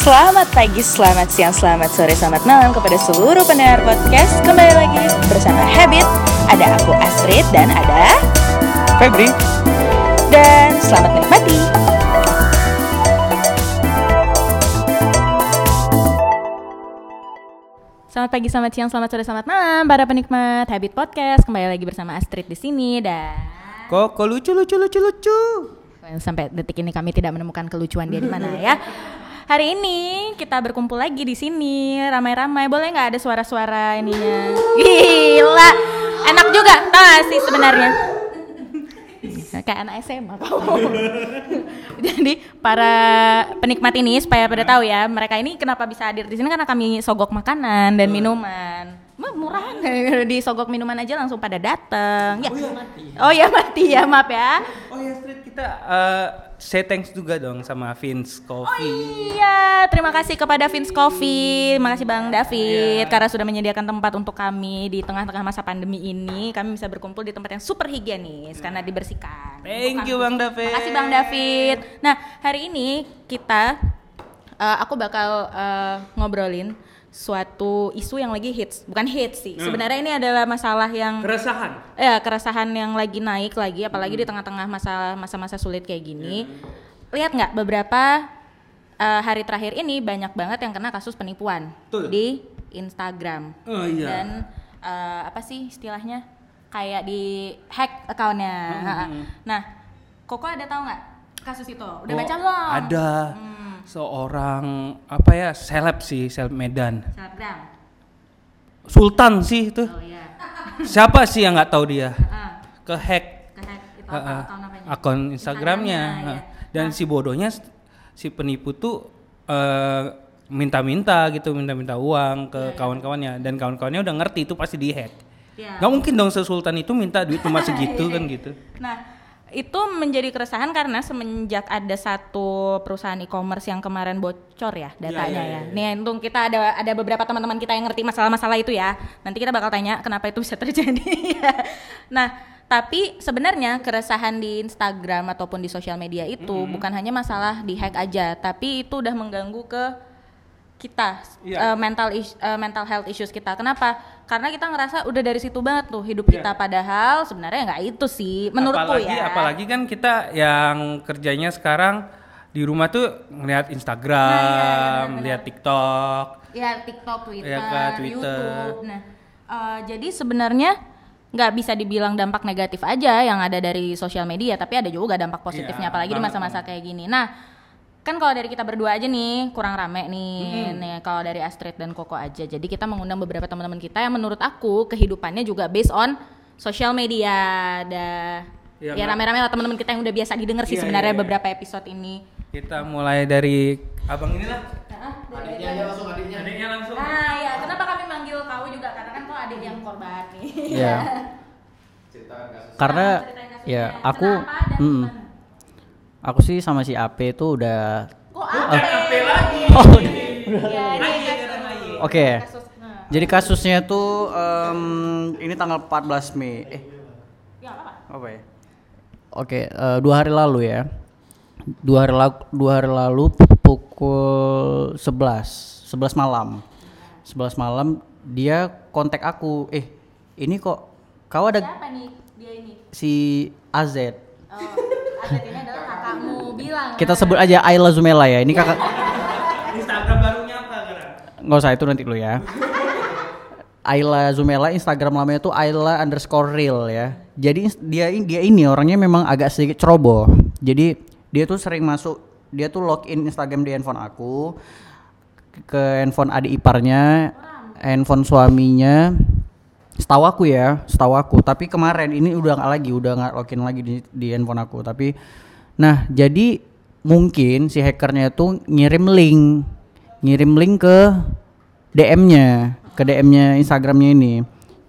Selamat pagi, selamat siang, selamat sore, selamat malam kepada seluruh pendengar podcast. Kembali lagi bersama Habit. Ada aku Astrid dan ada Febri, dan selamat menikmati. Selamat pagi, selamat siang, selamat sore, selamat malam para penikmat Habit Podcast. Kembali lagi bersama Astrid di sini dan kok kok lucu lucu lucu lucu. sampai detik ini kami tidak menemukan kelucuan dia di mana ya. Hari ini kita berkumpul lagi di sini ramai-ramai. Boleh nggak ada suara-suara ininya? Gila, enak juga, tau gak sih sebenarnya? Kayak anak SMA kamu. Jadi para penikmat ini supaya pada tahu ya, mereka ini kenapa bisa hadir di sini karena kami sogok makanan dan minuman. Mah, Murah di sogok minuman aja langsung pada datang. Ya. Oh iya, mati. Oh ya mati ya, maaf ya. Oh ya Street kita eh, say thanks juga dong sama Vince Oh Coffee. iya, terima kasih kepada Vince Coffee, terima kasih Bang David Iya. karena sudah menyediakan tempat untuk kami di tengah-tengah masa pandemi ini. Kami bisa berkumpul di tempat yang super higienis karena dibersihkan. Thank you. Bang David. Terima kasih Bang David. Nah hari ini kita, eh, aku bakal eh, ngobrolin suatu isu yang lagi hits, bukan hits sih. Hmm. Sebenarnya ini adalah masalah yang Keresahan. ya keresahan yang lagi naik lagi apalagi di tengah-tengah masa masa-masa sulit kayak gini lihat nggak beberapa eh, hari terakhir ini banyak banget yang kena kasus penipuan Betul. di Instagram Oh iya. dan eh, apa sih istilahnya kayak di hack akunnya nah Koko ada tahu nggak kasus itu udah Oh, baca belum Ada Hmm. Seorang apa ya seleb sih seleb Medan. Selebgram Sultan sih itu. oh iya Siapa sih yang nggak tahu dia? Ah, Ke hack ke hack itu apa eh, akun akun Instagramnya. Instagramnya, ya. Dan si bodohnya si penipu tuh eh, minta-minta gitu, minta-minta uang Iya, ke kawan-kawannya dan kawan-kawannya udah ngerti itu pasti dihack. Iya. Nggak mungkin dong sesultan itu minta duit cuma segitu kan gitu. Nah, itu menjadi keresahan karena semenjak ada satu perusahaan e-commerce yang kemarin bocor ya datanya iya, ya. Nih, untung kita ada ada beberapa teman-teman kita yang ngerti masalah-masalah itu ya. Nanti kita bakal tanya kenapa itu bisa terjadi. ya. nah, tapi sebenarnya keresahan di Instagram ataupun di sosial media itu bukan hanya masalah di hack aja, tapi itu udah mengganggu ke kita Iya. eh, mental is- eh, mental health issues kita. Kenapa? Karena kita ngerasa udah dari situ banget tuh hidup Iya. kita padahal sebenarnya nggak itu sih menurutku apalagi, ya. Apalagi kan kita yang kerjanya sekarang di rumah tuh ngeliat Instagram, Nah, iya, iya, lihat TikTok. ya TikTok, Twitter, Iya kan, Twitter. YouTube. Nah, eh, jadi sebenarnya nggak bisa dibilang dampak negatif aja yang ada dari sosial media, tapi ada juga dampak positifnya Iya, apalagi di masa-masa kayak gini. Nah, kan kalau dari kita berdua aja nih kurang rame nih, nih kalau dari Astrid dan Koko aja. Jadi kita mengundang beberapa teman-teman kita yang menurut aku kehidupannya juga based on sosial media. Ada Iya, ya Mbak. rame-rame lah teman-teman kita yang udah biasa didengar sih Iya, sebenarnya iya, iya. beberapa episode ini. Kita mulai dari abang inilah. adiknya aja langsung adiknya Adiknya langsung. Ah ya, kenapa kami manggil kau juga? Karena kan kau adik yang korban nih. Iya. kasus Karena Nah, ya aku Kenapa dan mm, gimana? Aku sih sama si AP itu udah Kok apa? lagi. Oh, udah. Ya, ini Ayi, kasus. sekarang ayi. Oke. Kasus. Nah, Jadi kasusnya tuh em, ini tanggal 14 Mei. Eh, ya apa? apa ya? Oke, eh, dua hari lalu ya. Dua hari lalu, dua hari lalu pukul 11, 11 malam. 11 malam dia kontak aku, "Eh, ini kok kau ada Siapa nih dia ini? si AZ." Oh, Adet ini Kita sebut aja Ayla Zumela ya. Ini kakak Instagram barunya apa nggak usah itu nanti dulu ya. Ayla Zumela Instagram lamanya tuh Ayla underscore real ya. Jadi dia in- dia ini orangnya memang agak sedikit ceroboh. Jadi dia tuh sering masuk, dia tuh login Instagram di handphone aku, ke handphone adik iparnya, handphone suaminya. Setahu aku ya, setahu aku. Tapi kemarin ini udah nggak lagi, udah nggak login lagi di, di handphone aku. Tapi, nah jadi mungkin si hackernya itu ngirim link, ngirim link ke DM-nya, ke DM-nya Instagramnya ini.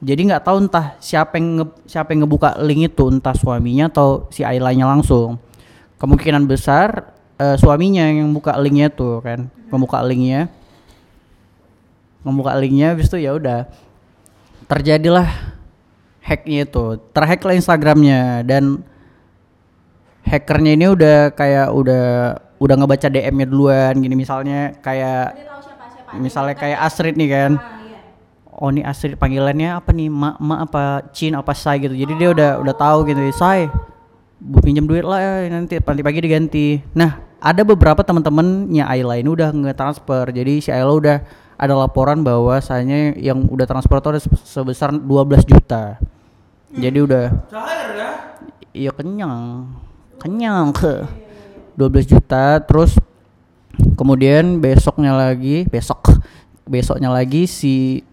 Jadi nggak tahu entah siapa yang nge- siapa yang ngebuka link itu, entah suaminya atau si Ailanya langsung. Kemungkinan besar eh, suaminya yang buka linknya tuh kan, membuka linknya, membuka linknya, habis itu ya udah terjadilah hacknya itu, terhack lah Instagramnya dan hackernya ini udah kayak udah udah ngebaca DM-nya duluan gini misalnya kayak siapa siapa. misalnya kayak Astrid nih kan. Ah, iya. Oh nih Astrid panggilannya apa nih? Ma, ma apa Cin apa Sai gitu. Jadi dia udah udah tahu gitu. Sai, bu pinjam duit lah ya, nanti nanti pagi diganti. Nah ada beberapa teman-temannya Ayla ini udah nge-transfer. Jadi si Ayla udah ada laporan bahwasanya yang udah transfer itu ada se- sebesar 12 juta. Jadi udah Cair ya. iya kenyang. Kenyang ke 12 juta terus kemudian besoknya lagi besok besoknya lagi si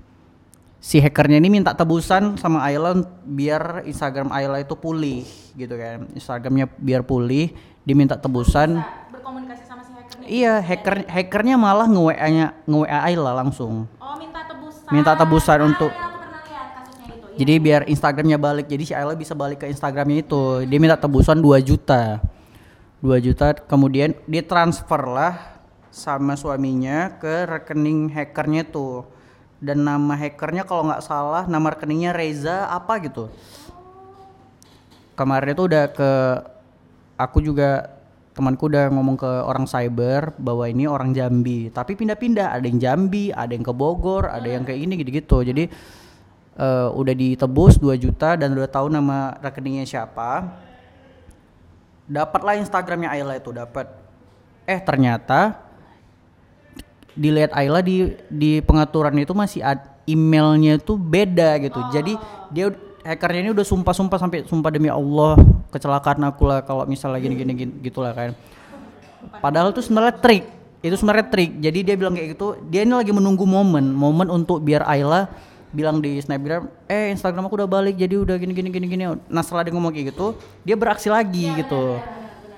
si hackernya ini minta tebusan sama Ayla biar Instagram Ayla itu pulih gitu kan Instagramnya biar pulih diminta tebusan berkomunikasi sama si hackernya. iya hacker hackernya malah nge WA nya nge WA Ayla langsung Oh minta tebusan. Minta tebusan untuk- Ah, iya, aku pernah lihat kasusnya itu. Iya. Jadi biar Instagramnya balik. Jadi si Ayla bisa balik ke Instagramnya itu. Dia minta tebusan 2 juta. 2 juta. Kemudian ditransfer lah sama suaminya ke rekening hackernya tuh dan nama hackernya kalau nggak salah nama rekeningnya Reza apa gitu. Kemarin itu udah ke aku juga temanku udah ngomong ke orang cyber bahwa ini orang Jambi. Tapi pindah-pindah. Ada yang Jambi ada yang ke Bogor ada yang kayak ini gitu-gitu. Jadi eh, udah ditebus 2 juta dan udah tahu nama rekeningnya siapa. Dapatlah Instagramnya Ayla itu dapat. Eh ternyata dilihat Ayla di di pengaturan itu masih ad, emailnya tuh beda gitu. Jadi dia hackernya ini udah sumpah-sumpah sampai sumpah demi Allah kecelakaan aku lah kalau misalnya gini gini, gini gitulah kan. Padahal itu sebenarnya trik itu sebenarnya trik. Jadi dia bilang kayak gitu dia ini lagi menunggu momen momen untuk biar Ayla bilang di snapgram eh Instagram aku udah balik jadi udah gini gini gini gini nah setelah dia ngomong kayak gitu dia beraksi lagi gitu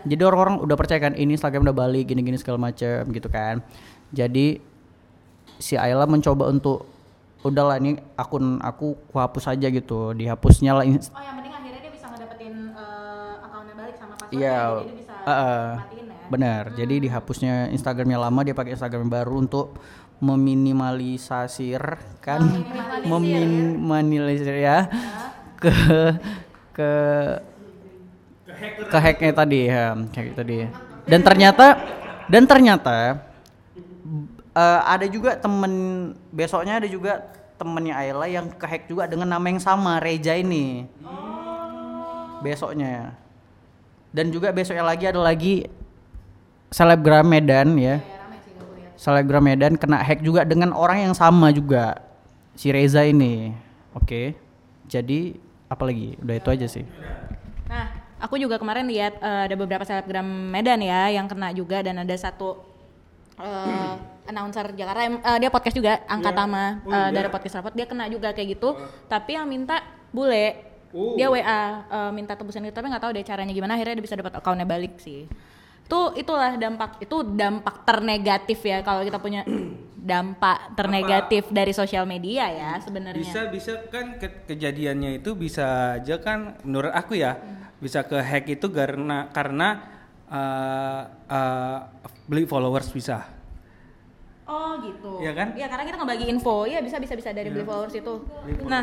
jadi orang-orang udah percaya kan ini Instagram udah balik gini gini segala macam gitu kan jadi si Ayla mencoba untuk udahlah ini akun aku ku hapus aja gitu dihapusnya lah Oh yang penting akhirnya dia bisa ngedapetin eh, akunnya balik sama passwordnya. Iya, Jadi dia bisa uh, uh, matiin ya. benar. Jadi dihapusnya Instagramnya lama, dia pakai Instagram baru untuk meminimalisir kan, meminimalisir. Ya. Ke ke ke hacknya tadi ya, kayak tadi. Dan ternyata dan ternyata eh, ada juga temen besoknya ada juga temennya Ayla yang kehack juga dengan nama yang sama Reja ini. Besoknya. Dan juga besoknya lagi ada lagi selebgram Medan ya selebgram Medan kena hack juga dengan orang yang sama juga. Si Reza ini. Oke. Jadi apa lagi? Udah itu aja sih. Nah, aku juga kemarin lihat eh, ada beberapa selebgram Medan ya yang kena juga dan ada satu eh, announcer Jakarta yang- eh, dia podcast juga angkat nama. Eh, dari podcast rapot dia kena juga kayak gitu. Tapi yang minta bule. Dia WA eh, minta tebusan itu tapi nggak tahu deh caranya gimana. Akhirnya dia bisa dapat akunnya balik sih itu itulah dampak itu dampak ternegatif ya kalau kita punya dampak ternegatif dari sosial media ya sebenarnya Bisa bisa kan ke- kejadiannya itu bisa aja kan menurut aku ya bisa ke hack itu karena karena eh, eh, beli followers bisa. Oh gitu. Iya kan? Iya karena kita ngebagi info. Iya bisa bisa bisa dari beli followers itu. Nah,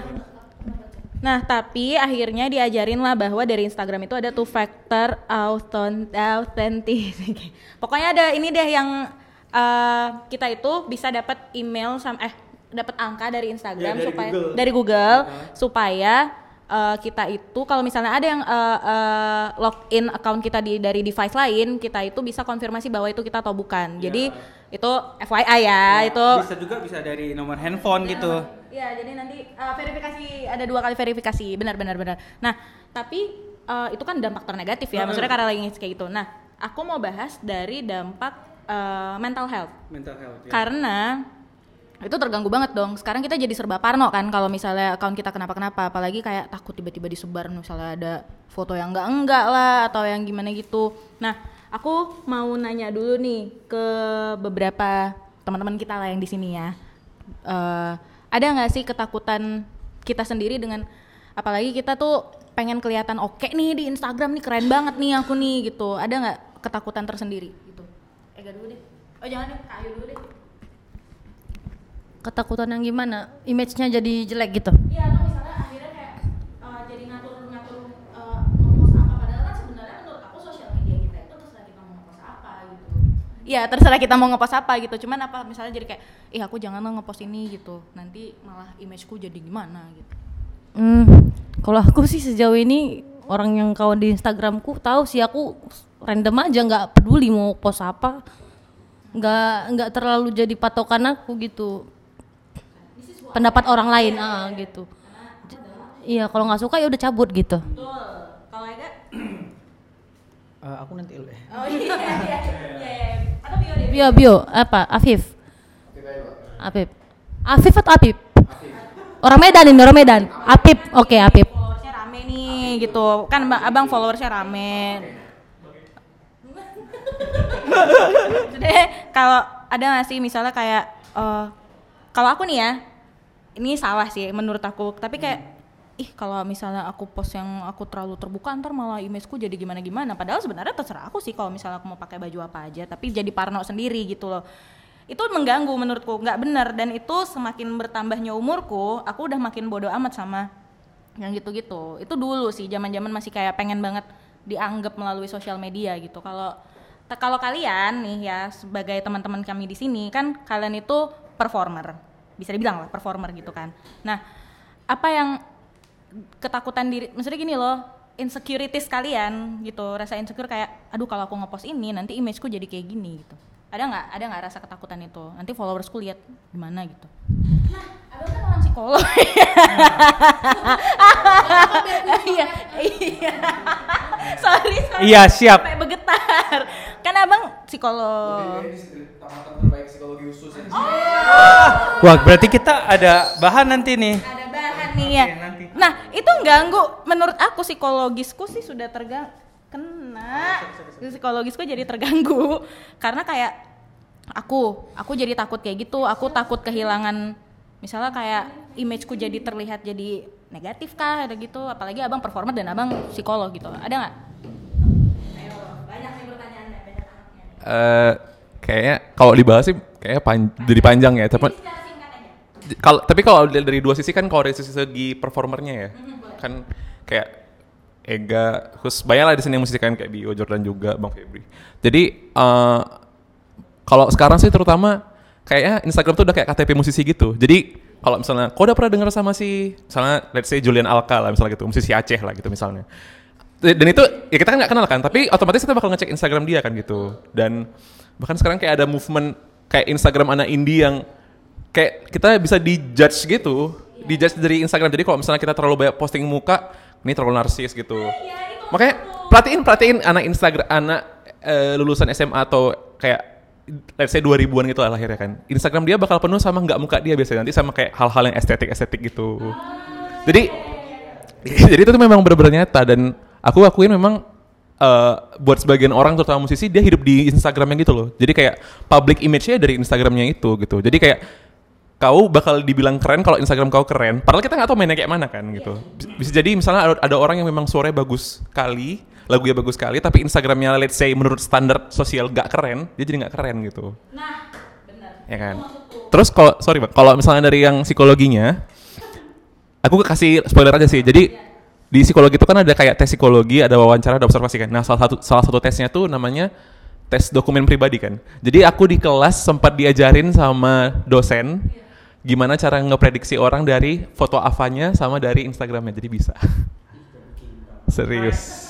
nah tapi akhirnya diajarin lah bahwa dari Instagram itu ada two factor authent- authenticity. Pokoknya ada ini deh yang eh, kita itu bisa dapat email sama eh dapat angka dari Instagram Ya, dari supaya Google. dari Google supaya eh, kita itu kalau misalnya ada yang eh, eh, login account kita di dari device lain kita itu bisa konfirmasi bahwa itu kita atau bukan. Jadi itu FYI ya, itu Bisa juga bisa dari nomor handphone gitu. Iya, jadi nanti uh, verifikasi ada dua kali verifikasi, benar benar benar. Nah, tapi uh, itu kan dampak ternegatif ya, maksudnya karena lagi kayak gitu. Nah, aku mau bahas dari dampak uh, mental health. Mental health. ya. Karena itu terganggu banget dong. Sekarang kita jadi serba parno kan kalau misalnya account kita kenapa-kenapa, apalagi kayak takut tiba-tiba disebar misalnya ada foto yang enggak enggak lah atau yang gimana gitu. Nah, aku mau nanya dulu nih ke beberapa teman-teman kita lah yang di sini ya. Eh, ada nggak sih ketakutan kita sendiri dengan apalagi kita tuh pengen kelihatan oke nih di Instagram nih keren banget nih aku nih gitu. Ada nggak ketakutan tersendiri gitu? Ega dulu deh. Oh jangan deh, Kak Ayu dulu deh. Ketakutan yang gimana? Image-nya jadi jelek gitu. Iya, atau misalnya akhirnya kayak uh, jadi ngatur-ngatur uh, ngepost apa padahal kan sebenarnya menurut aku sosial media kita itu terserah kita mau ngepost apa gitu. Ya terserah kita mau ngepost apa gitu cuman apa misalnya jadi kayak ih aku jangan ngepost ini gitu nanti malah imageku jadi gimana gitu Hmm, kalau aku sih sejauh ini orang yang kawan di Instagramku tahu sih aku random aja nggak peduli mau post apa, nggak nggak terlalu jadi patokan aku gitu. Pendapat orang lain ah gitu. Iya kalau nggak suka ya udah cabut gitu. kalau Ega Eh, aku nanti lu ya. oh iya iya iya iya atau bio deh Bio bio apa Afif? Afif. Afif atau Apip? Orang Medan ini orang Medan. Apip, oke Apip. followersnya rame nih gitu kan Bang- abang followersnya rame Jadi kalau ada nggak sih misalnya kayak eh, kalau aku nih ya ini salah sih menurut aku tapi kayak ih kalau misalnya aku post yang aku terlalu terbuka ntar malah imageku jadi gimana gimana padahal sebenarnya terserah aku sih kalau misalnya aku mau pakai baju apa aja tapi jadi parno sendiri gitu loh. Itu mengganggu menurutku nggak benar dan itu semakin bertambahnya umurku aku udah makin bodoh amat sama yang gitu-gitu. Itu dulu sih zaman-zaman masih kayak pengen banget dianggap melalui sosial media gitu. Kalau kalau kalian nih ya sebagai teman-teman kami di sini kan kalian itu performer. Bisa dibilang lah performer gitu kan. Nah apa yang ketakutan diri maksudnya gini loh insecurities kalian gitu rasa insecure kayak aduh kalau aku ngepost ini nanti imageku jadi kayak gini gitu. Ada nggak ada nggak rasa ketakutan itu? Nanti followersku lihat gimana gitu. Nah abang kan orang psikolog. Iya. Iya sorry sorry. Iya, siap. sampai bergetar. Kan abang psikolog. Tamatan terbaik psikologi khusus ya. Wah, berarti kita ada bahan nanti nih. ada nih ya. Nanti. Nah itu ganggu menurut aku psikologisku sih sudah tergang kena psikologisku jadi terganggu karena kayak aku aku jadi takut kayak gitu aku takut kehilangan misalnya kayak imageku jadi terlihat jadi negatif kah ada gitu apalagi abang performer dan abang psikolog gitu ada nggak? Eh, kayaknya kalau dibahas sih kayaknya pan- jadi panjang ya. Tapi Kalau tapi kalau dari dari dua sisi kan kalau dari sisi segi performernya ya, kan kayak Ega, terus banyak lah di sini musisi kan kayak Bio, Jordan juga, Bang Febri. Jadi eh, kalau sekarang sih terutama kayaknya Instagram tuh udah kayak KTP musisi gitu. Jadi kalau misalnya, kau udah pernah denger sama si, misalnya let's say Julian Alka lah misalnya gitu, musisi Aceh lah gitu misalnya. Dan itu ya kita kan nggak kenal kan, tapi otomatis kita bakal ngecek Instagram dia kan gitu. Dan bahkan sekarang kayak ada movement kayak Instagram anak indie yang kayak kita bisa dijudge gitu, dijudge dari Instagram. Jadi kalau misalnya kita terlalu banyak posting muka, ini terlalu narsis gitu. Makanya perhatiin perhatiin anak Instagram anak eh, lulusan SMA atau kayak let's say 2000-an gitu lah lahirnya kan. Instagram dia bakal penuh sama nggak muka dia biasanya nanti sama kayak hal-hal yang estetik-estetik gitu. Jadi jadi itu tuh memang benar-benar nyata dan aku akuin memang eh, buat sebagian orang terutama musisi dia hidup di Instagramnya gitu loh. Jadi kayak public image-nya dari Instagramnya itu gitu. Jadi kayak kau bakal dibilang keren kalau Instagram kau keren. Padahal kita nggak tahu mainnya kayak mana kan gitu. Bis- Bisa jadi misalnya ada, ada orang yang memang suaranya bagus kali, lagunya bagus kali, tapi Instagramnya let's say menurut standar sosial gak keren, dia jadi nggak keren gitu. Nah benar. Ya kan. Terus kalau sorry bang, kalau misalnya dari yang psikologinya, aku kasih spoiler aja sih. Jadi di psikologi itu kan ada kayak tes psikologi, ada wawancara, ada observasi kan. Nah salah satu salah satu tesnya tuh namanya tes dokumen pribadi kan. Jadi aku di kelas sempat diajarin sama dosen gimana cara ngeprediksi orang dari foto avanya sama dari Instagramnya. Jadi bisa. Serius.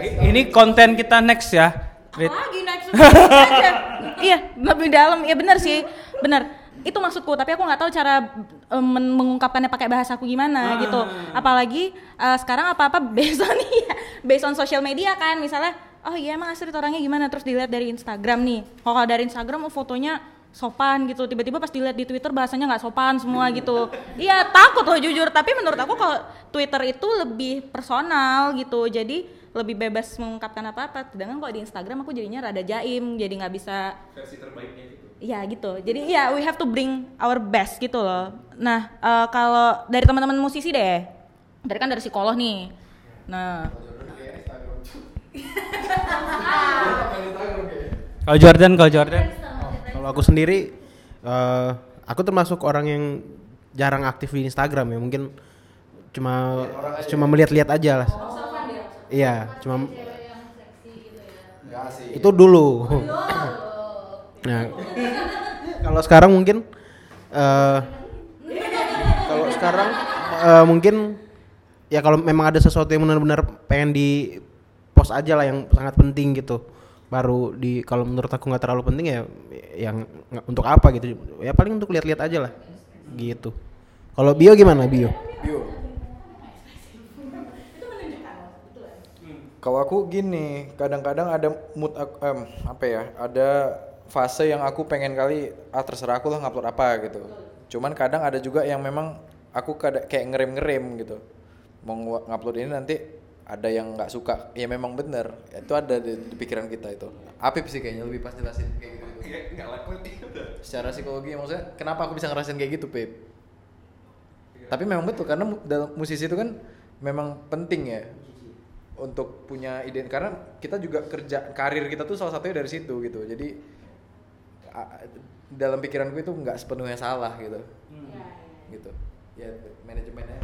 Ini konten kita next ya. Rit. lagi next iya lebih dalam ya benar sih benar itu maksudku tapi aku nggak tahu cara men- mengungkapkannya pakai bahasaku gimana gitu apalagi eh, sekarang apa apa based on iya, based on social media kan misalnya oh iya emang asli orangnya gimana terus dilihat dari Instagram nih kalau dari Instagram oh, fotonya sopan gitu tiba-tiba pas dilihat di Twitter bahasanya nggak sopan semua gitu iya takut loh jujur tapi menurut aku kalau Twitter itu lebih personal gitu jadi lebih bebas mengungkapkan apa-apa sedangkan kalau di Instagram aku jadinya rada jaim jadi nggak bisa Versi terbaiknya gitu. Iya gitu. Jadi iya we have to bring our best gitu loh. Nah eh, kalau dari teman-teman musisi deh, dari kan dari psikolog nih. Nah Kalau Jordan, kalau Jordan. Kalau aku sendiri, eh, aku termasuk orang yang jarang aktif di Instagram ya. Mungkin cuma cuma melihat-lihat aja lah. Iya, cuma Nggak Itu dulu. nah, kalau sekarang mungkin eh kalau sekarang eh, mungkin ya kalau memang ada sesuatu yang benar-benar pengen di post aja lah yang sangat penting gitu baru di kalau menurut aku nggak terlalu penting ya yang untuk apa gitu ya paling untuk lihat-lihat aja lah gitu kalau bio gimana bio Bio. Kalau aku gini, kadang-kadang ada mood aku, em, apa ya? Ada fase yang aku pengen kali ah terserah aku lah ngupload apa gitu. Cuman kadang ada juga yang memang aku kayak ngerem-ngerem gitu. Mau ngu- ngupload ini nanti ada yang nggak suka. Ya memang bener. Itu ada di, di pikiran kita itu. Apip sih kayaknya lebih pas jelasin kayak gitu. Secara psikologi maksudnya kenapa aku bisa ngerasain kayak gitu, Pip? Tapi memang betul karena dalam musisi itu kan memang penting ya untuk punya ide karena kita juga kerja karir kita tuh salah satunya dari situ gitu. Jadi a- dalam pikiranku itu nggak sepenuhnya salah gitu. Gitu. Ya manajemennya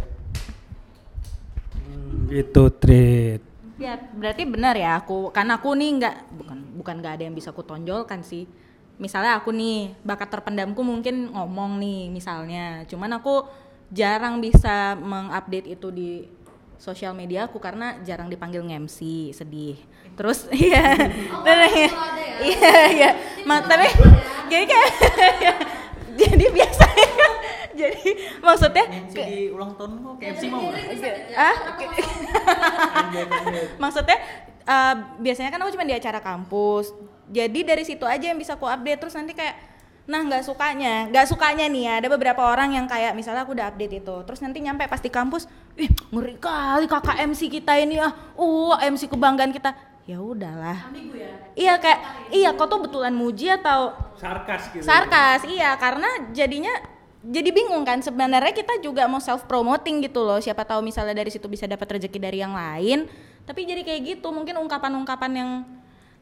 Gitu, Trit. Ya, berarti benar ya aku karena aku nih nggak bukan bukan nggak ada yang bisa aku tonjolkan sih. Misalnya aku nih bakat terpendamku mungkin ngomong nih misalnya, cuman aku jarang bisa mengupdate itu di sosial media aku karena jarang dipanggil nge-MC, sedih. Terus iya. Terus, Iya, iya. Ma- tapi jadi kayak jadi biasanya jadi maksudnya di ulang tahun kok KFC mau ah maksudnya eh, biasanya kan aku cuma di acara kampus. Jadi dari situ aja yang bisa aku update. Terus nanti kayak nah nggak sukanya. Nggak sukanya nih ya ada beberapa orang yang kayak misalnya aku udah update itu. Terus nanti nyampe pas di kampus ih ngeri kali kakak MC kita ini ah. Uh MC kebanggaan kita. Ya udahlah. Iya kayak iya kau tuh betulan muji atau Sarkas gitu. sarkas iya. Karena jadinya jadi bingung kan sebenarnya kita juga mau self promoting gitu loh. Siapa tahu misalnya dari situ bisa dapat rezeki dari yang lain. Tapi jadi kayak gitu mungkin ungkapan-ungkapan yang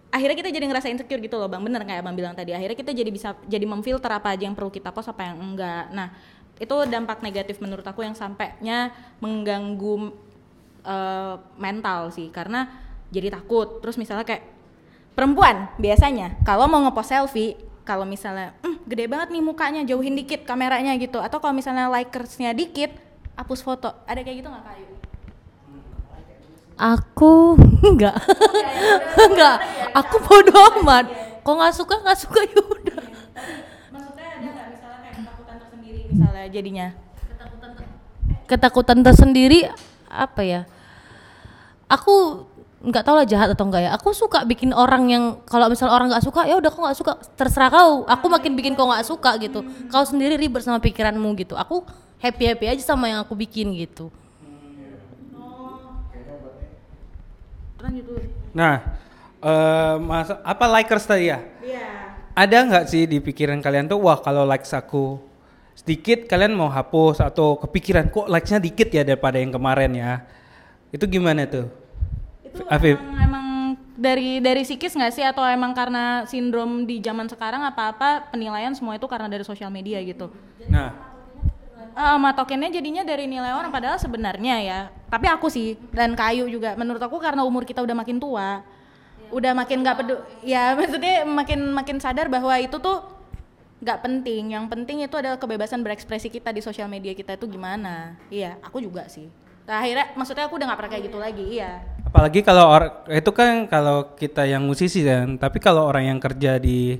akhirnya kita jadi ngerasa insecure gitu loh bang. Bener kayak abang bilang tadi? Akhirnya kita jadi bisa jadi memfilter apa aja yang perlu kita post apa yang enggak. Nah itu dampak negatif menurut aku yang sampainya mengganggu eh, mental sih. Karena jadi takut. Terus misalnya kayak perempuan biasanya kalau mau ngepost selfie kalau misalnya "Hmm, gede banget nih mukanya jauhin dikit kameranya gitu atau kalau misalnya likersnya dikit hapus foto ada kayak gitu nggak kayu Aku enggak. enggak. Aku bodoh amat. Kok nggak suka nggak suka ya udah. maksudnya ada nggak misalnya kayak ketakutan tersendiri misalnya jadinya Ketakutan tersendiri apa ya? Aku nggak tahu lah jahat atau enggak ya. Aku suka bikin orang yang kalau misal orang nggak suka ya udah kau nggak suka terserah kau. Aku makin bikin kau nggak suka gitu. Kau sendiri ribet sama pikiranmu gitu. Aku happy happy aja sama yang aku bikin gitu. Nah, eh masa apa likers tadi ya? iya Ada nggak sih di pikiran kalian tuh, wah kalau likes aku sedikit kalian mau hapus atau kepikiran kok likesnya dikit ya daripada yang kemarin ya? Itu gimana tuh? Itu Afif. emang, emang dari dari psikis nggak sih? Atau emang karena sindrom di zaman sekarang apa-apa penilaian semua itu karena dari sosial media gitu? Nah, Eh, matokinnya jadinya dari nilai orang padahal sebenarnya ya. Tapi aku sih dan kayu juga. Menurut aku karena umur kita udah makin tua. Udah makin nggak peduli ya maksudnya makin makin sadar bahwa itu tuh nggak penting. Yang penting itu adalah kebebasan berekspresi kita di sosial media kita itu gimana. Iya aku juga sih Nah, akhirnya maksudnya aku udah nggak pernah kayak gitu lagi iya apalagi kalau orang itu kan kalau kita yang musisi kan, tapi kalau orang yang kerja di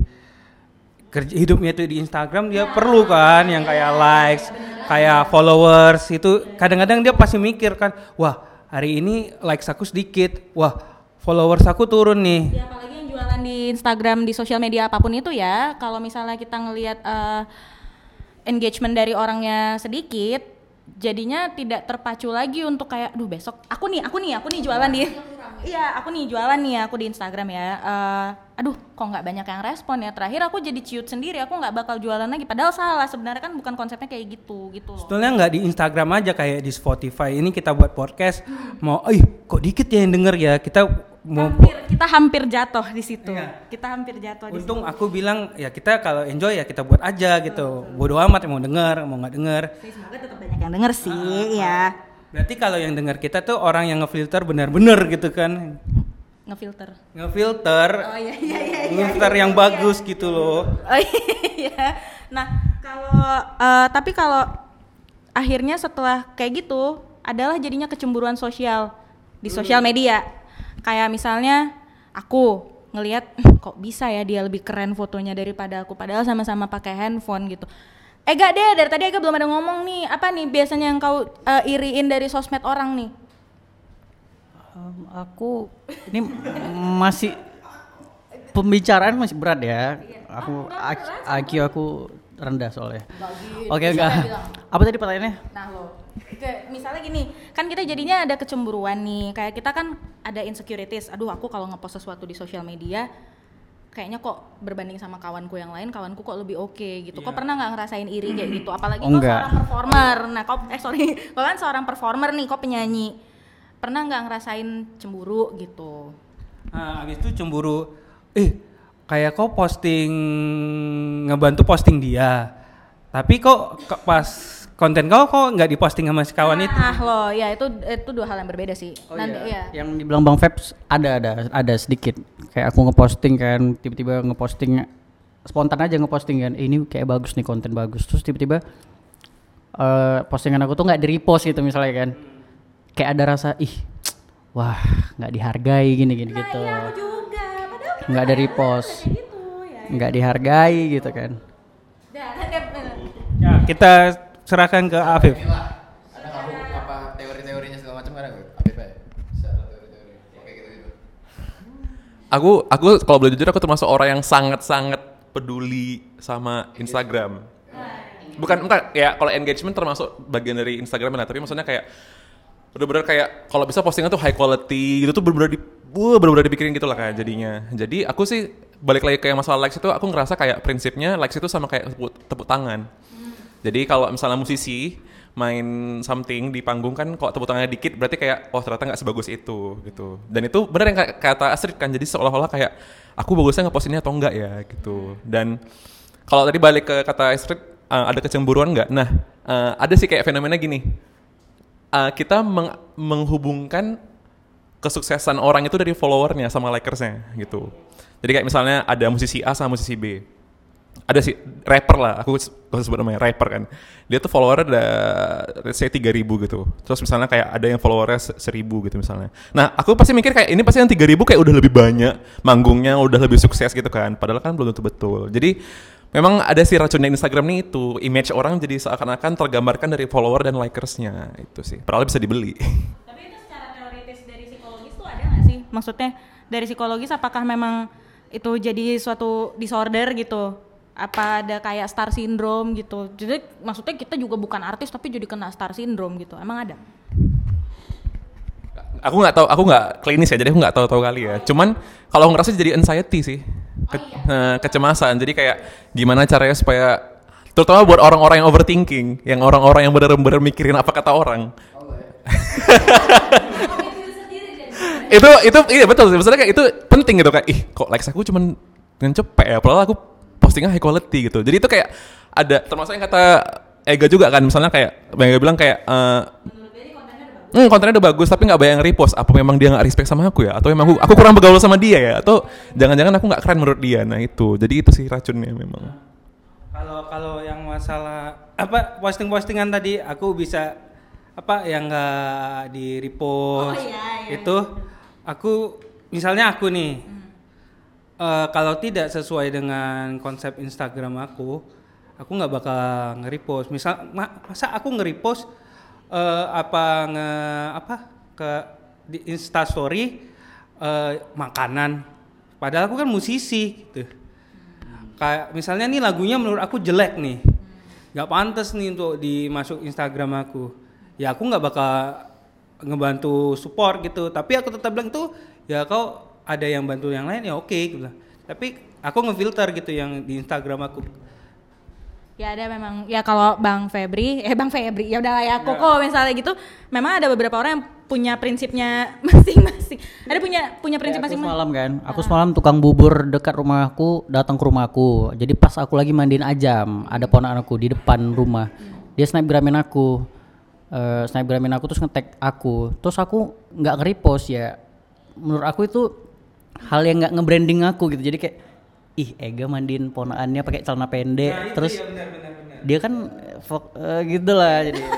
kerja hidupnya itu di Instagram dia perlu kan yang kayak likes, kayak followers itu kadang-kadang dia pasti mikir kan, wah hari ini likes aku sedikit, wah followers aku turun nih. Ya apalagi yang jualan di Instagram di sosial media apa pun itu ya. Kalau misalnya kita ngelihat eh, engagement dari orangnya sedikit, jadinya tidak terpacu lagi untuk kayak, duh besok aku nih, aku nih, aku nih jualan di, iya aku nih jualan nih aku di Instagram ya. Eh, aduh kok nggak banyak yang respon ya. Terakhir aku jadi ciut sendiri, aku nggak bakal jualan lagi. Padahal salah sebenarnya kan bukan konsepnya kayak gitu gitu loh. Sebetulnya nggak di Instagram aja kayak di Spotify ini kita buat podcast mau, eh kok dikit ya yang denger ya kita Hampir, kita hampir jatuh di situ. Kita hampir jatuh di situ. Untung aku bilang ya kita kalau enjoy ya kita buat aja gitu. Bodoh amat mau denger mau nggak denger. Semoga tetap banyak yang denger sih ya. Berarti kalau yang dengar kita tuh orang yang ngefilter benar-benar gitu kan. ngefilter. ngefilter Oh iya iya iya. ngefilter yang bagus gitu loh Oh iya. Nah, kalau eh, tapi kalau akhirnya setelah kayak gitu adalah jadinya kecemburuan sosial di sosial media. Kayak misalnya aku ngelihat "Hmm, kok bisa ya dia lebih keren fotonya daripada aku padahal sama-sama pakai handphone gitu. Eh gak deh, dari tadi Ega belum ada ngomong nih. Apa nih biasanya yang kau eh, iriin dari sosmed orang nih? Em, aku ini masih pembicaraan masih berat ya. Aku IQ aku rendah soalnya. Oke enggak. Apa tadi pertanyaannya? Nah lo, kayak misalnya gini, kan kita jadinya ada kecemburuan nih, kayak kita kan ada insecurities. Aduh, aku kalau ngepost sesuatu di sosial media, kayaknya kok berbanding sama kawanku yang lain, kawanku kok lebih oke gitu. Kok pernah nggak ngerasain iri kayak gitu? Apalagi Oh, kok seorang performer. Nah, kok eh sorry, kok kan seorang performer nih, kok penyanyi. Pernah nggak ngerasain cemburu gitu? nah habis itu cemburu eh kayak kau posting ngebantu posting dia tapi kok pas konten kau kok nggak diposting sama si kawan itu Nah, lo, ya itu itu dua hal yang berbeda sih. Oh Nanti iya. ya. Yang dibilang Bang Febs ada ada ada sedikit. Kayak aku ngeposting kan tiba-tiba ngeposting spontan aja ngeposting kan. "Eh, ini kayak bagus nih konten bagus. Terus tiba-tiba eh postingan aku tuh nggak di-repost gitu misalnya kan. Kayak ada rasa ih wah nggak dihargai gini gini gitu. Iya, aku juga. Padahal kan Nggak ada repost. kayak gitu ya. Nggak dihargai gitu kan. Kan- ya kita serahkan ke Afif Ada kamu apa teori-teorinya segala macam kan Afif ya? Secara teori-teori kayak gitu-gitu. Aku aku kalau boleh jujur aku termasuk orang yang sangat-sangat peduli sama Instagram. Bukan bukan ya kalau engagement termasuk bagian dari Instagram lah, tapi maksudnya kayak bener-bener kayak kalau bisa postingan tuh high quality gitu tuh bener-bener di wah, bener-bener dipikirin gitu lah kayak jadinya. Jadi aku sih balik lagi kayak masalah likes itu aku ngerasa kayak prinsipnya likes itu sama kayak tepuk, tepuk tangan. Jadi kalau misalnya musisi main something di panggung kan kok tepuk tangannya dikit berarti kayak oh ternyata nggak sebagus itu gitu. Dan itu bener yang kata Astrid kan jadi seolah-olah kayak aku bagusnya ngepost ini atau enggak ya gitu. Dan kalau tadi balik ke kata Astrid uh, ada kecemburuan nggak? Nah uh, ada sih kayak fenomena gini. Uh, kita meng- menghubungkan kesuksesan orang itu dari followernya sama likersnya gitu. Jadi kayak misalnya ada musisi A sama musisi B. Ada sih rapper lah, aku s- gak usah sebut namanya rapper kan. Dia tuh followernya ada let's say 3000 gitu. Terus misalnya kayak ada yang followernya se- 1000 gitu misalnya. Nah, aku pasti mikir kayak ini pasti yang 3000 kayak udah lebih banyak, manggungnya udah lebih sukses gitu kan. Padahal kan belum tentu betul. Jadi memang ada sih racunnya Instagram nih itu image orang jadi seakan-akan tergambarkan dari follower dan likersnya itu sih. Padahal bisa dibeli. Tapi itu secara teoritis dari psikologis tuh ada nggak sih? Maksudnya dari psikologis apakah memang itu jadi suatu disorder gitu? Apa ada kayak star syndrome gitu? Jadi maksudnya kita juga bukan artis tapi jadi kena star syndrome gitu. Emang ada? aku nggak tahu aku nggak klinis ya jadi aku nggak tahu tahu kali ya. Cuman kalau aku ngerasa jadi anxiety sih. Ke- eh, kecemasan. Jadi kayak gimana caranya supaya terutama buat orang-orang yang overthinking yang orang-orang yang benar-benar mikirin apa kata orang. Itu itu iya betul sih. Maksudnya kayak itu penting gitu. Kayak ih kok likes aku cuman dengan cepet ya? Padahal aku postingnya high quality gitu jadi itu kayak ada termasuk yang kata Ega juga kan misalnya kayak Ega bilang kayak eh, Hmm, kontennya udah bagus tapi nggak bayang repost. Apa memang dia nggak respect sama aku ya? Atau memang aku, aku kurang bergaul sama dia ya? Atau jangan-jangan aku nggak keren menurut dia? Nah itu, jadi itu sih racunnya memang. Kalau kalau yang masalah apa posting-postingan tadi aku bisa apa yang nggak di repost itu aku misalnya aku nih eh, kalau tidak sesuai dengan konsep Instagram aku aku nggak bakal nge-repost. Misal ma- masa aku nge-repost eh, apa nge apa ke di Insta Story eh, makanan? Padahal aku kan musisi gitu. Kayak misalnya nih lagunya menurut aku jelek nih. Nggak pantas nih untuk dimasuk Instagram aku. Ya aku nggak bakal ngebantu support gitu. Tapi aku tetap bilang tuh ya kau ada yang bantu yang lain ya oke gitu lah. tapi aku ngefilter gitu yang di Instagram aku Ya ada memang ya kalau Bang Febri, eh Bang Febri, ya udah ya Koko misalnya gitu, memang ada beberapa orang yang punya prinsipnya masing-masing. Ada punya punya prinsip aku masing-masing. semalam kan, aku semalam tukang bubur dekat rumahku datang ke rumahku. Jadi pas aku lagi mandiin ajam, ada ponakan aku di depan rumah. Dia snapgramin aku, eh snapgramin aku terus nge-tag aku. Terus aku nggak nge-repost ya. Menurut aku itu hal yang nggak nge-branding aku gitu. Jadi kayak ih Ega mandiin ponaannya pakai celana pendek. Terus dia kan eh, fok- eh, gitu lah jadi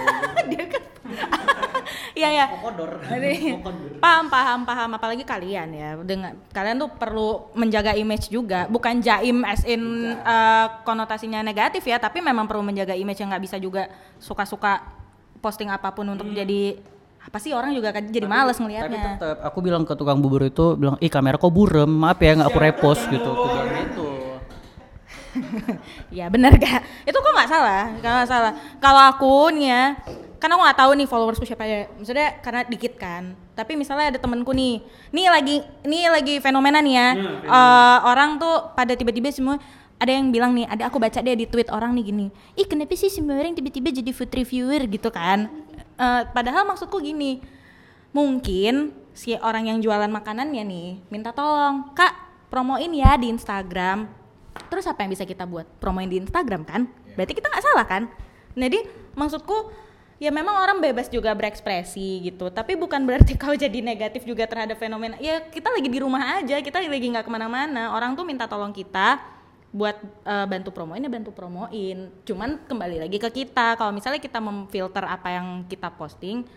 Iya ya. Paham paham paham. Apalagi kalian ya dengan kalian tuh perlu menjaga image juga. Bukan jaim as in eh, konotasinya negatif ya tapi memang perlu menjaga image yang nggak bisa juga suka-suka posting apa pun untuk jadi apa sih orang juga kan jadi males tapi ngelihatnya. tetap aku bilang ke tukang bubur itu bilang ih kamera kok burem maaf ya nggak aku repost gitu aku bilang gitu Ya benar gak? Itu kok nggak salah, nggak salah. Kalau aku nih ya, kan aku nggak tahu nih followersku siapa ya. Maksudnya karena dikit kan. Tapi misalnya ada temenku nih, nih lagi, nih lagi fenomena nih ya. Eh, orang tuh pada tiba-tiba semua ada yang bilang nih, ada aku baca dia di tweet orang nih gini, ih kenapa sih semua orang tiba-tiba jadi food reviewer gitu kan? Eh, padahal maksudku gini, mungkin si orang yang jualan makanannya nih minta tolong, kak promoin ya di Instagram. Terus apa yang bisa kita buat? Promoin di Instagram kan? Berarti kita nggak salah kan? Jadi maksudku ya memang orang bebas juga berekspresi gitu tapi bukan berarti kau jadi negatif juga terhadap fenomena. Ya kita lagi di rumah aja kita lagi nggak ke mana-mana. Orang tuh minta tolong kita buat eh, bantu promoin ya bantu promoin cuman kembali lagi ke kita kalau misalnya kita memfilter apa yang kita posting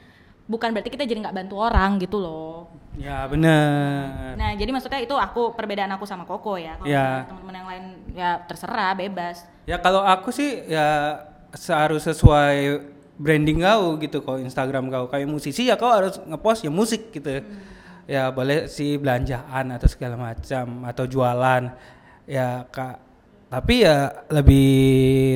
bukan berarti kita jadi nggak bantu orang gitu loh Ya bener. Nah, jadi maksudnya itu aku perbedaan aku sama Koko ya. Kalau Ya. teman-teman yang lain ya terserah, bebas. Ya kalau aku sih ya seharus sesuai branding kau gitu kalau Instagram kau kayak musisi ya kau harus ngepost ya musik gitu. Ya boleh sih belanjaan atau segala macam atau jualan. Ya Kak tapi ya lebih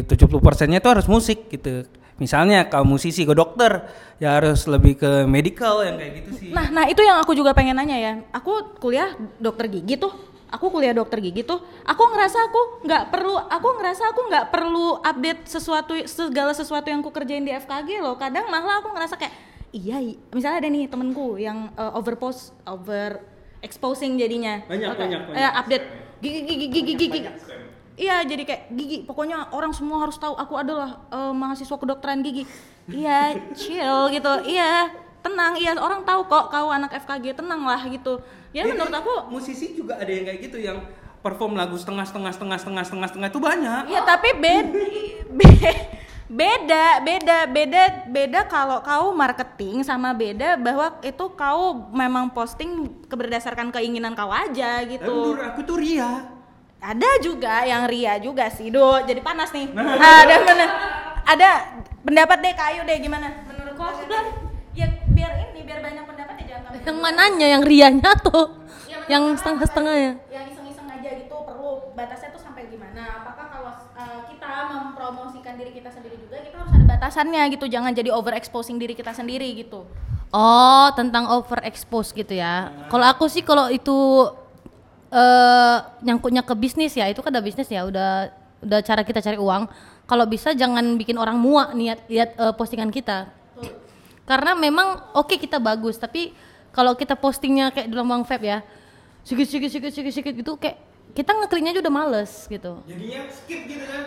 70 persennya itu harus musik gitu. Misalnya kau musisi ke dokter ya harus lebih ke medical yang kayak gitu sih. Nah, nah itu yang aku juga pengen nanya ya. Aku kuliah dokter gigi tuh. Aku kuliah dokter gigi tuh. Aku ngerasa aku nggak perlu. Aku ngerasa aku nggak perlu update sesuatu segala sesuatu yang aku kerjain di FKG loh. Kadang malah aku ngerasa kayak iya. Misalnya ada nih temenku yang uh, overpost, over exposing jadinya. Banyak, Oke. banyak, banyak. Eh, update gigi gigi gigi gigi. Iya, jadi kayak gigi. Pokoknya orang semua harus tahu aku adalah eh, mahasiswa kedokteran gigi. Iya, chill gitu. Iya, tenang. Iya, orang tahu kok kau anak FKG, tenang lah gitu. Ya menurut aku musisi juga ada yang kayak gitu yang perform lagu setengah setengah setengah setengah setengah setengah itu banyak. Iya tapi beda, beda, beda, beda, beda kalau kau marketing sama beda bahwa itu kau memang posting berdasarkan keinginan kau aja gitu. menurut aku tuh ria. Ada juga yang ria juga sih, do jadi panas nih. Ada mana? Ada pendapat deh kayu deh gimana? Menurut kau? Ya biar ini, biar banyak pendapat ya jangan Yang mananya yang rianya tuh? Ya, yang menurut setengah-setengah ya? kakak yang iseng-iseng aja gitu perlu batasnya tuh sampai gimana apakah kalau uh, kita mempromosikan diri kita sendiri juga kita harus ada batasannya gitu jangan jadi overexposing diri kita sendiri gitu Oh, tentang overexpose gitu ya. Kalau aku sih kalau itu eh nyangkutnya ke bisnis ya, itu kan udah bisnis ya, udah udah cara kita cari uang. Kalau bisa jangan bikin orang muak niat lihat eh, postingan kita. Karena memang oke kita bagus, tapi kalau kita postingnya kayak dalam Bang Feb ya, sedikit sedikit sedikit sedikit sedikit gitu kayak kita ngekliknya aja udah males gitu. Jadinya skip gitu kan.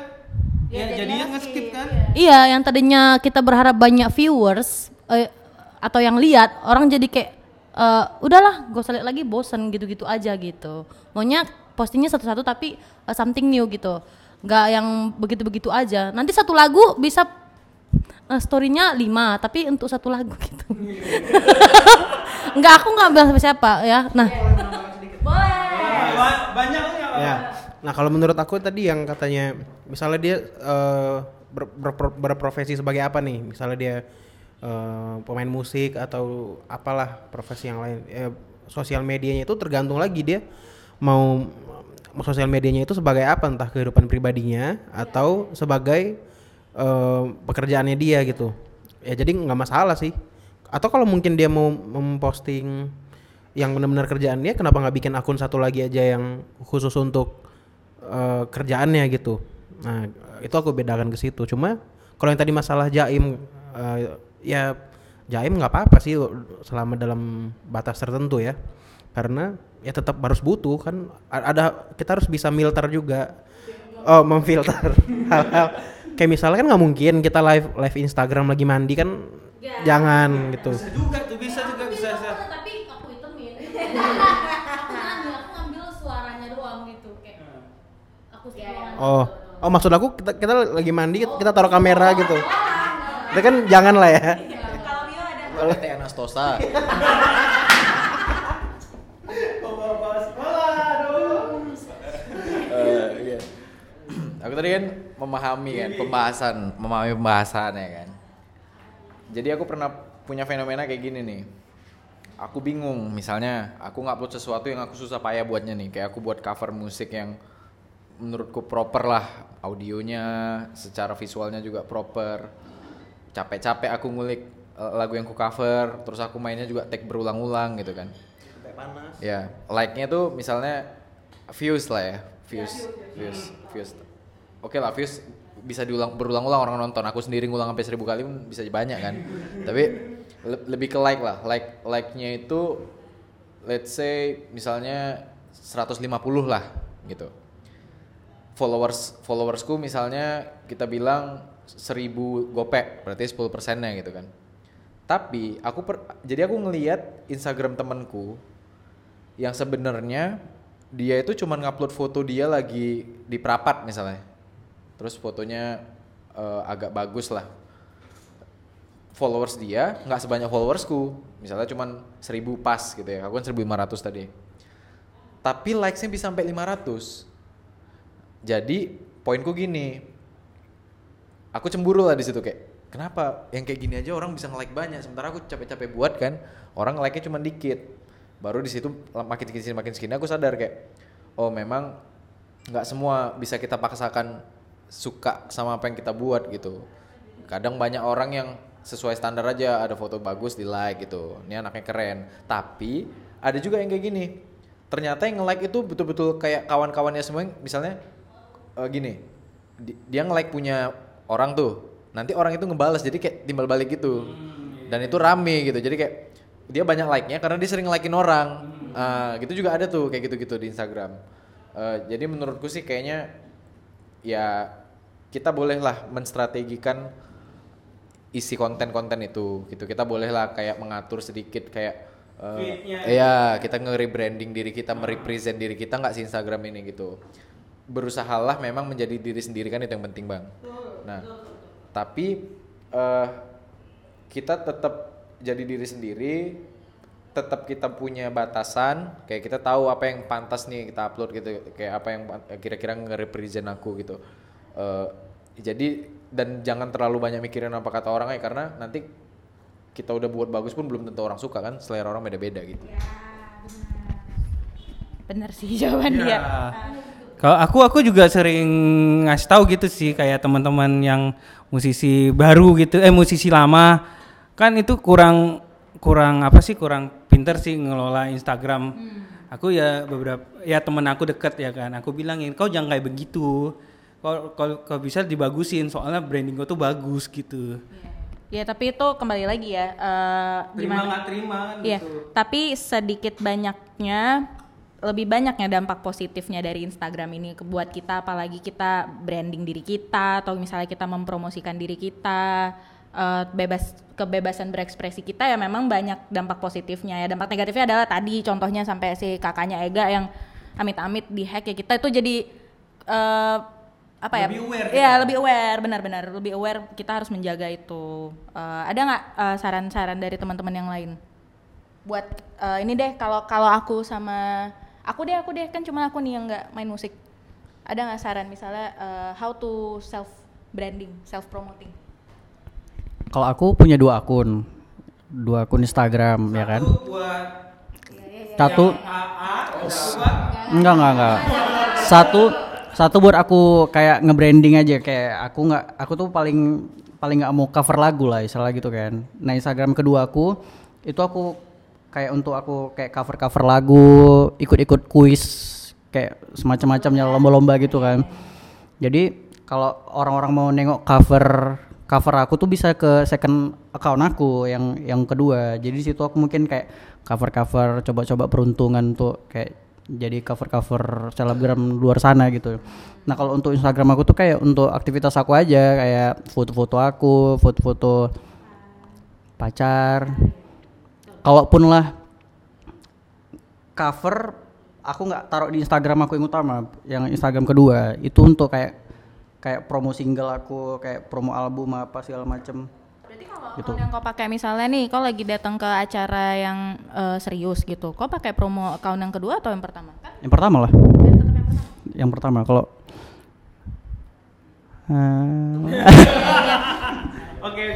Ya, Ya, jadinya jadinya skip, nge-skip kan. Iya, yang tadinya kita berharap banyak viewers eh, atau yang lihat, orang jadi kayak eh, udahlah, gak usah lagi, bosen gitu-gitu aja gitu. Maunya postingnya satu-satu tapi eh, something new gitu, nggak yang begitu-begitu aja. Nanti satu lagu bisa eh, storynya lima, tapi untuk satu lagu gitu. Nggak, aku nggak bilang sama siapa ya. Nah, Ba- Banyak? Ya. Nah kalau menurut aku tadi yang katanya misalnya dia eh, ber- ber- berprofesi sebagai apa nih? Misalnya dia eh, pemain musik atau apalah profesi yang lain. Eh, sosial medianya itu tergantung lagi dia mau sosial medianya itu sebagai apa? Entah kehidupan pribadinya atau sebagai eh, pekerjaannya dia gitu. Ya jadi nggak masalah sih. Atau kalau mungkin dia mau memposting yang benar-benar kerjaan dia kenapa nggak bikin akun satu lagi aja yang khusus untuk eh, kerjaannya gitu nah itu aku bedakan ke situ cuma kalau yang tadi masalah jaim eh, ya jaim nggak apa-apa sih selama dalam batas tertentu ya. Karena ya tetap harus butuh kan. Ada kita harus bisa filter juga. Oh memfilter hal-hal. Kayak misalnya kan nggak mungkin kita live live Instagram lagi mandi kan. Ya. jangan ya. gitu. Bisa juga tuh bisa ya, juga bisa, bisa. tapi aku itemin aku aku ngambil suaranya doang gitu kayak hmm. aku iya, iya. sih oh. oh maksud aku kita, kita lagi mandi oh. kita taruh kamera gitu. Ah, itu kan jangan lah ya. Kalau teh Anastosa. Eh, iya. Aku tadi kan memahami kan pembahasan, memahami pembahasan ya kan. Jadi aku pernah punya fenomena kayak gini nih. Aku bingung, misalnya aku ngupload sesuatu yang aku susah payah buatnya nih. Kayak aku buat cover musik yang menurutku proper lah, audionya, secara visualnya juga proper. Capek-capek aku ngulik eh, lagu yang ku cover, terus aku mainnya juga take berulang-ulang gitu kan. Ya, like-nya tuh misalnya views lah ya, views, views, views. Oke lah, views bisa diulang berulang-ulang orang nonton. Aku sendiri ngulang sampai seribu kali pun bisa banyak kan. Tapi le- lebih ke like lah, like like-nya itu let's say misalnya 150 lah gitu. Followers followersku misalnya kita bilang 1000 gopek, berarti 10 persennya gitu kan. Tapi aku per- jadi aku ngelihat Instagram temanku yang sebenarnya dia itu cuma ngupload foto dia lagi di perapat misalnya. Terus fotonya eh, agak bagus lah. Followers dia nggak sebanyak followersku. Misalnya cuma 1000 pas gitu ya. Aku kan 1500 tadi. Tapi likes-nya bisa sampai 500. Jadi poinku gini, aku cemburu lah di situ kayak kenapa? Yang kayak gini aja orang bisa nge-like banyak. Sementara aku capek-capek buat kan orang like-nya cuma dikit. Baru di situ makin sini makin sini aku sadar kayak oh memang nggak semua bisa kita paksakan suka sama apa yang kita buat gitu. Kadang banyak orang yang sesuai standar aja ada foto bagus di like gitu ini anaknya keren. Tapi ada juga yang kayak gini ternyata yang nge-like itu betul-betul kayak kawan-kawannya semua misalnya eh, gini di- dia nge-like punya orang tuh nanti orang itu ngebales jadi kayak timbal balik gitu. Dan itu rame gitu jadi kayak dia banyak like-nya karena dia sering like-in orang. Ah, gitu juga ada tuh kayak gitu-gitu di Instagram. Eh, jadi menurutku sih kayaknya ya kita bolehlah menstrategikan isi konten-konten itu gitu. Kita bolehlah kayak mengatur sedikit kayak eh, iya kita nge-rebranding diri kita merepresent diri kita nggak sih Instagram ini gitu. Berusahalah memang menjadi diri sendiri kan itu yang penting bang nah tapi eh kita tetap jadi diri sendiri tetap kita punya batasan kayak kita tahu apa yang pantas nih kita upload gitu kayak apa yang kira-kira nge-represent aku gitu. Eh, jadi dan jangan terlalu banyak mikirin apa kata orang ya karena nanti kita udah buat bagus pun belum tentu orang suka kan selera orang beda-beda gitu. Bener sih jawaban dia. Kalau aku aku juga sering ngasih tahu gitu sih kayak teman-teman yang musisi baru gitu eh musisi lama kan itu kurang kurang apa sih kurang pinter sih ngelola Instagram. Aku ya beberapa ya temen aku deket ya kan. Aku bilangin kau jangan kayak begitu. Kalau kalau kalau bisa dibagusin soalnya branding kau tuh bagus gitu. Ya tapi itu kembali lagi ya eh, Terima gimana? nggak terima kan Iya, gitu. tapi sedikit banyaknya lebih banyaknya dampak positifnya dari Instagram ini buat kita apalagi kita branding diri kita atau misalnya kita mempromosikan diri kita eh, bebas kebebasan berekspresi kita ya memang banyak dampak positifnya. Ya dampak negatifnya adalah tadi contohnya sampai si kakaknya Ega yang amit-amit dihack ya kita itu jadi eh, apa ya? Lebih aware Iya, kita. lebih aware benar-benar. Lebih aware kita harus menjaga itu. Eh, ada nggak eh, saran-saran dari teman-teman yang lain? Buat eh, ini deh kalau kalau aku sama aku deh aku deh kan cuma aku nih yang nggak main musik ada nggak saran misalnya eh, how to self branding self promoting Kalau aku punya dua akun, dua akun Instagram ya kan. Satu buat Satu, enggak enggak enggak. Satu, satu buat aku kayak nge-branding aja kayak aku nggak, aku tuh paling paling nggak mau cover lagu lah istilah gitu kan. Nah Instagram kedua aku itu aku kayak untuk aku kayak cover cover lagu, ikut-ikut kuis kayak semacam-macamnya lomba-lomba gitu kan. Jadi kalau orang-orang mau nengok cover cover aku tuh bisa ke second account aku yang yang kedua. Jadi di situ aku mungkin kayak cover-cover coba-coba peruntungan tuh kayak jadi cover-cover selebgram luar sana gitu. Nah, kalau untuk Instagram aku tuh kayak untuk aktivitas aku aja kayak foto-foto aku, foto-foto pacar. Kalaupun lah cover aku nggak taruh di Instagram aku yang utama, yang Instagram kedua itu untuk kayak kayak promo single aku, kayak promo album apa segala macem. Berarti kalau Gitu. yang kau pakai misalnya nih, kau lagi datang ke acara yang eh, serius gitu, kau pakai promo account yang kedua atau yang pertama? Kan Yang pertama lah. Yang pertama kalau Eh,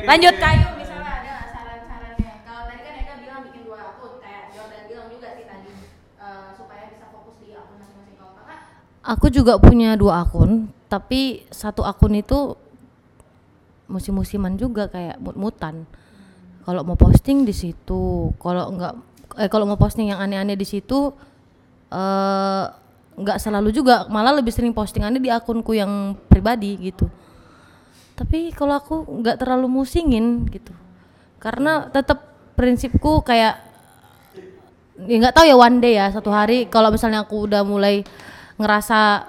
Lanjut kayu misalnya ada nggak saran-sarannya. Kalau tadi kan Eka bilang bikin dua akun, kayak Jordan bilang juga sih tadi eh, supaya bisa fokus di akun masing-masing. Kalau kakak Aku juga punya dua akun, tapi satu akun itu musim-musiman juga kayak mut-mutan. Kalau mau posting di situ, kalau enggak eh kalau mau posting yang aneh-aneh di situ eh nggak selalu juga, malah lebih sering postingannya di akunku yang pribadi gitu. Tapi kalau aku nggak terlalu musingin gitu. Karena tetap prinsipku kayak ya nggak tahu ya one day ya satu hari kalau misalnya aku udah mulai ngerasa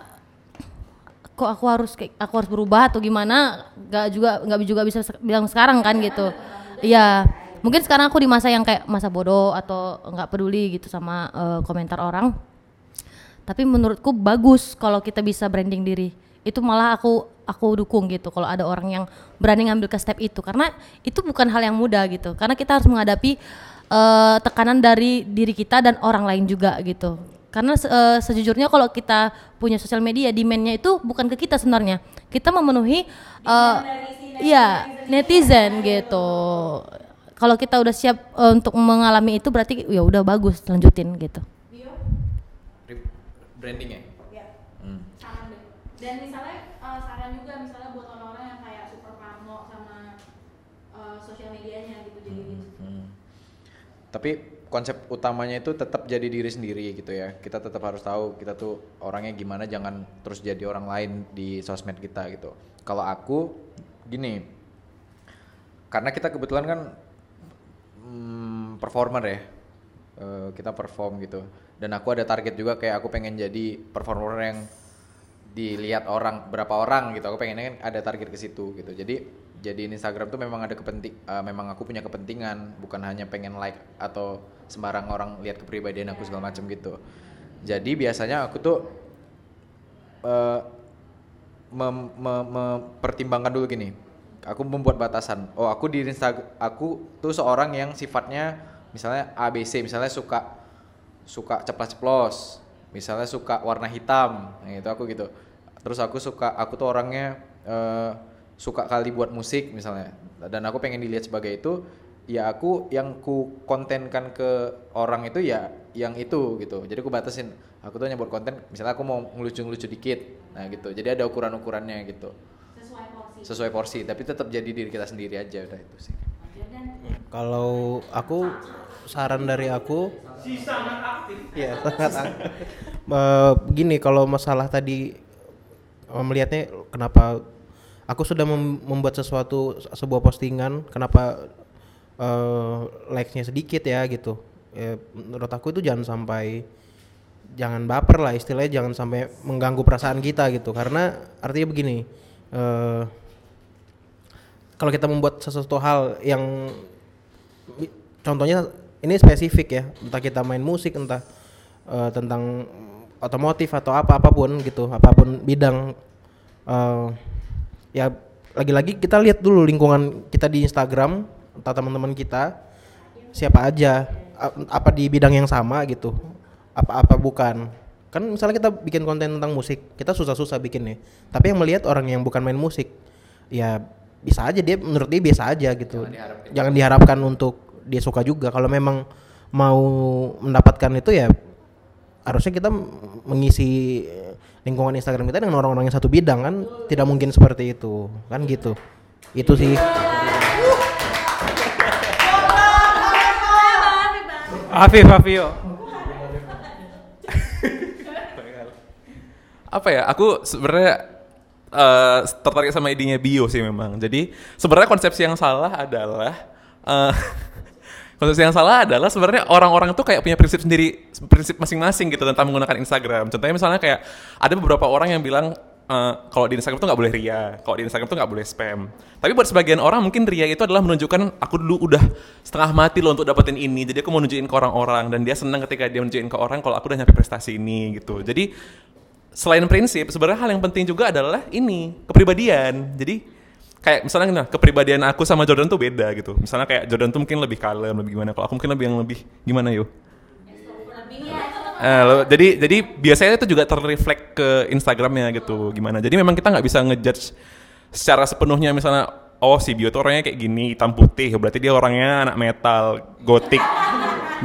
kok aku harus aku harus berubah atau gimana? Nggak juga nggak juga bisa bilang sekarang kan gitu. Iya. Mungkin sekarang aku di masa yang kayak masa bodoh atau nggak peduli gitu sama eh, komentar orang. Tapi menurutku bagus kalau kita bisa branding diri. Itu malah aku aku dukung gitu kalau ada orang yang berani ngambil ke step itu. Karena itu bukan hal yang mudah gitu. Karena kita harus menghadapi eh, tekanan dari diri kita dan orang lain juga gitu karena se- eh, sejujurnya kalau kita punya sosial media demandnya itu bukan ke kita sebenarnya kita memenuhi eh, iya netizen gitu kalau kita udah siap eh, untuk mengalami itu berarti ya udah bagus lanjutin gitu Branding ya? Hmm. saran deh. Dan misalnya eh, saran juga misalnya buat orang-orang yang kayak super parno sama eh, sosial medianya gitu jadi Hmm. Tapi konsep utamanya itu tetap jadi diri sendiri gitu ya. Kita tetap harus tahu kita tuh orangnya gimana, jangan terus jadi orang lain di sosmed kita gitu. Kalau aku gini, karena kita kebetulan kan hmm, performer ya, Eh, kita perform gitu. Dan aku ada target juga kayak aku pengen jadi performer yang dilihat orang berapa orang gitu aku pengennya kan ada target ke situ gitu jadi jadi Instagram tuh memang ada kepenting eh, memang aku punya kepentingan bukan hanya pengen like atau sembarang orang lihat kepribadian aku segala macam gitu. Jadi biasanya aku tuh eh, mem- mem- mempertimbangkan dulu gini. Aku membuat batasan. Oh aku di Instagram aku tuh seorang yang sifatnya misalnya ABC misalnya suka suka ceplas-ceplos misalnya suka warna hitam. Nah, itu aku gitu. Terus aku suka aku tuh orangnya eh, suka kali buat musik misalnya. Dan aku pengen dilihat sebagai itu ya aku yang ku kontenkan ke orang itu ya yang itu gitu. Jadi aku batasin. Aku tuh hanya buat konten misalnya aku mau ngelucu-ngelucu dikit. Nah gitu. Jadi ada ukuran-ukurannya gitu. Sesuai porsi. sesuai porsi tapi tetap jadi diri kita sendiri aja udah itu sih. Kalau aku saran dari aku Iya, sangat aktif. Eh, gini kalau masalah tadi eh, melihatnya kenapa aku sudah mem- membuat sesuatu sebuah postingan kenapa eh, likes-nya sedikit ya gitu. Ya, menurut aku itu jangan sampai jangan baper lah istilahnya jangan sampai mengganggu perasaan kita gitu karena artinya begini eh kalau kita membuat sesuatu hal yang contohnya ini spesifik ya entah kita main musik entah eh, tentang otomotif atau apa apa pun gitu apa pun bidang eh, ya lagi-lagi kita lihat dulu lingkungan kita di Instagram entah teman-teman kita siapa aja apa di bidang yang sama gitu apa-apa bukan. Kan misalnya kita bikin konten tentang musik kita susah-susah bikinnya. Tapi yang melihat orang yang bukan main musik ya bisa aja dia menurut dia biasa aja gitu. Jangan diharapkan, untuk dia suka juga. Kalau memang mau mendapatkan itu ya harusnya kita mengisi lingkungan Instagram kita dengan orang-orang yang satu bidang kan tidak mungkin seperti itu. Kan gitu. Itu sih. Afif, Afio. apa ya? Aku sebenarnya eh, tertarik sama idenya bio sih memang. Jadi sebenarnya konsepsi yang salah adalah eh, konsepsi yang salah adalah sebenarnya orang-orang tuh kayak punya prinsip sendiri prinsip masing-masing gitu tentang menggunakan Instagram contohnya misalnya kayak ada beberapa orang yang bilang eh, kalau di Instagram tuh nggak boleh ria, kalau di Instagram tuh nggak boleh spam. Tapi buat sebagian orang mungkin ria itu adalah menunjukkan aku dulu udah setengah mati loh untuk dapetin ini, jadi aku mau nunjukin ke orang-orang dan dia senang ketika dia nunjukin ke orang kalau aku udah nyampe prestasi ini gitu. Jadi selain prinsip, sebenarnya hal yang penting juga adalah ini kepribadian. Jadi kayak misalnya nah, kepribadian aku sama Jordan tuh beda gitu. Misalnya kayak Jordan tuh mungkin lebih kalem, lebih gimana. Kalau aku mungkin lebih yang lebih gimana yuk? Eh, lo- jadi jadi biasanya itu juga terreflek ke Instagramnya gitu gimana. Jadi memang kita nggak bisa ngejudge secara sepenuhnya misalnya oh si Bio tuh orangnya kayak gini hitam putih berarti dia orangnya anak metal gotik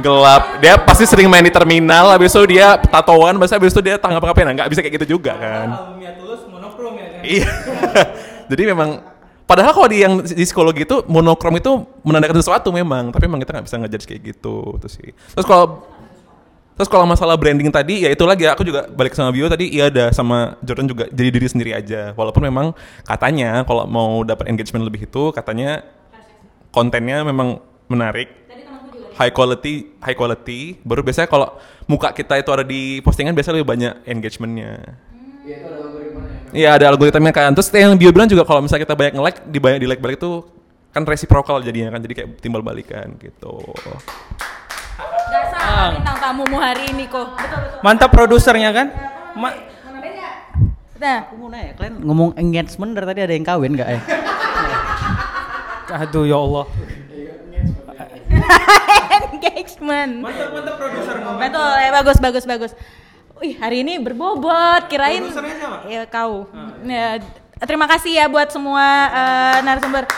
gelap dia pasti sering main di terminal habis itu dia tatoan bahasa habis itu dia tanggap apa nah nggak bisa kayak gitu juga kan Albumnya tulus monokrom ya kan. Iya. Jadi memang padahal kalau di yang di psikologi itu monokrom itu menandakan sesuatu memang, tapi memang kita nggak bisa ngejudge kayak gitu itu sih. Terus kalau Terus kalau masalah branding tadi ya itu lagi aku juga balik sama Bio tadi iya ada sama Jordan juga jadi diri sendiri aja. Walaupun memang katanya kalau mau dapat engagement lebih itu katanya kontennya memang menarik. High quality, high quality. Baru biasanya kalau muka kita itu ada di postingan biasanya lebih banyak engagementnya. Iya ada algoritmanya kan. Terus yang Bio bilang juga kalau misalnya kita banyak nge-like, di banyak di like balik itu kan reciprocal jadinya kan. Jadi kayak timbal balikan gitu. Gak salah bintang tamumu hari ini kok. Betul betul. Mantap produsernya kan? Ma Nah, Aku mau nanya, kalian ngomong engagement dari tadi ada yang kawin nggak ya? aduh ya Allah. engagement. Mantap mantap produsermu. Betul, ya bagus bagus bagus. Wih, hari ini berbobot, kirain? Ya kau. Ya, terima kasih ya buat semua eh, narasumber.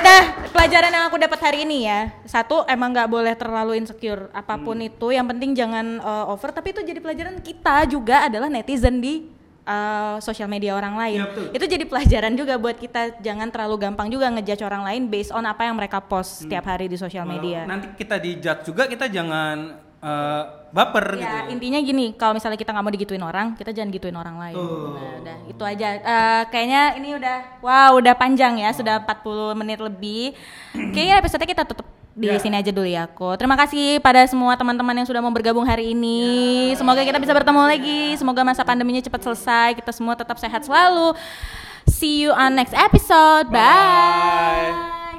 Nah, pelajaran yang aku dapat hari ini ya, satu emang nggak boleh terlalu insecure apa pun itu. Yang penting jangan eh, over. Tapi itu jadi pelajaran kita juga adalah netizen di eh, sosial media orang lain. Betul. itu jadi pelajaran juga buat kita jangan terlalu gampang juga ngejudge orang lain based on apa yang mereka post setiap hari di sosial media. Nanti kita dijudge juga kita jangan eh, baper Ya gitu. intinya gini, kalau misalnya kita nggak mau digituin orang, kita jangan gituin orang lain. Tuh. Nah, udah itu aja. Eh, kayaknya ini udah, wow, udah panjang ya, sudah 40 menit lebih. Kayaknya episode kita tutup di sini aja dulu ya, aku. Terima kasih pada semua teman-teman yang sudah mau bergabung hari ini. Semoga kita bisa bertemu lagi. Semoga masa pandeminya cepat selesai. Kita semua tetap sehat selalu. See you on next episode. Bye.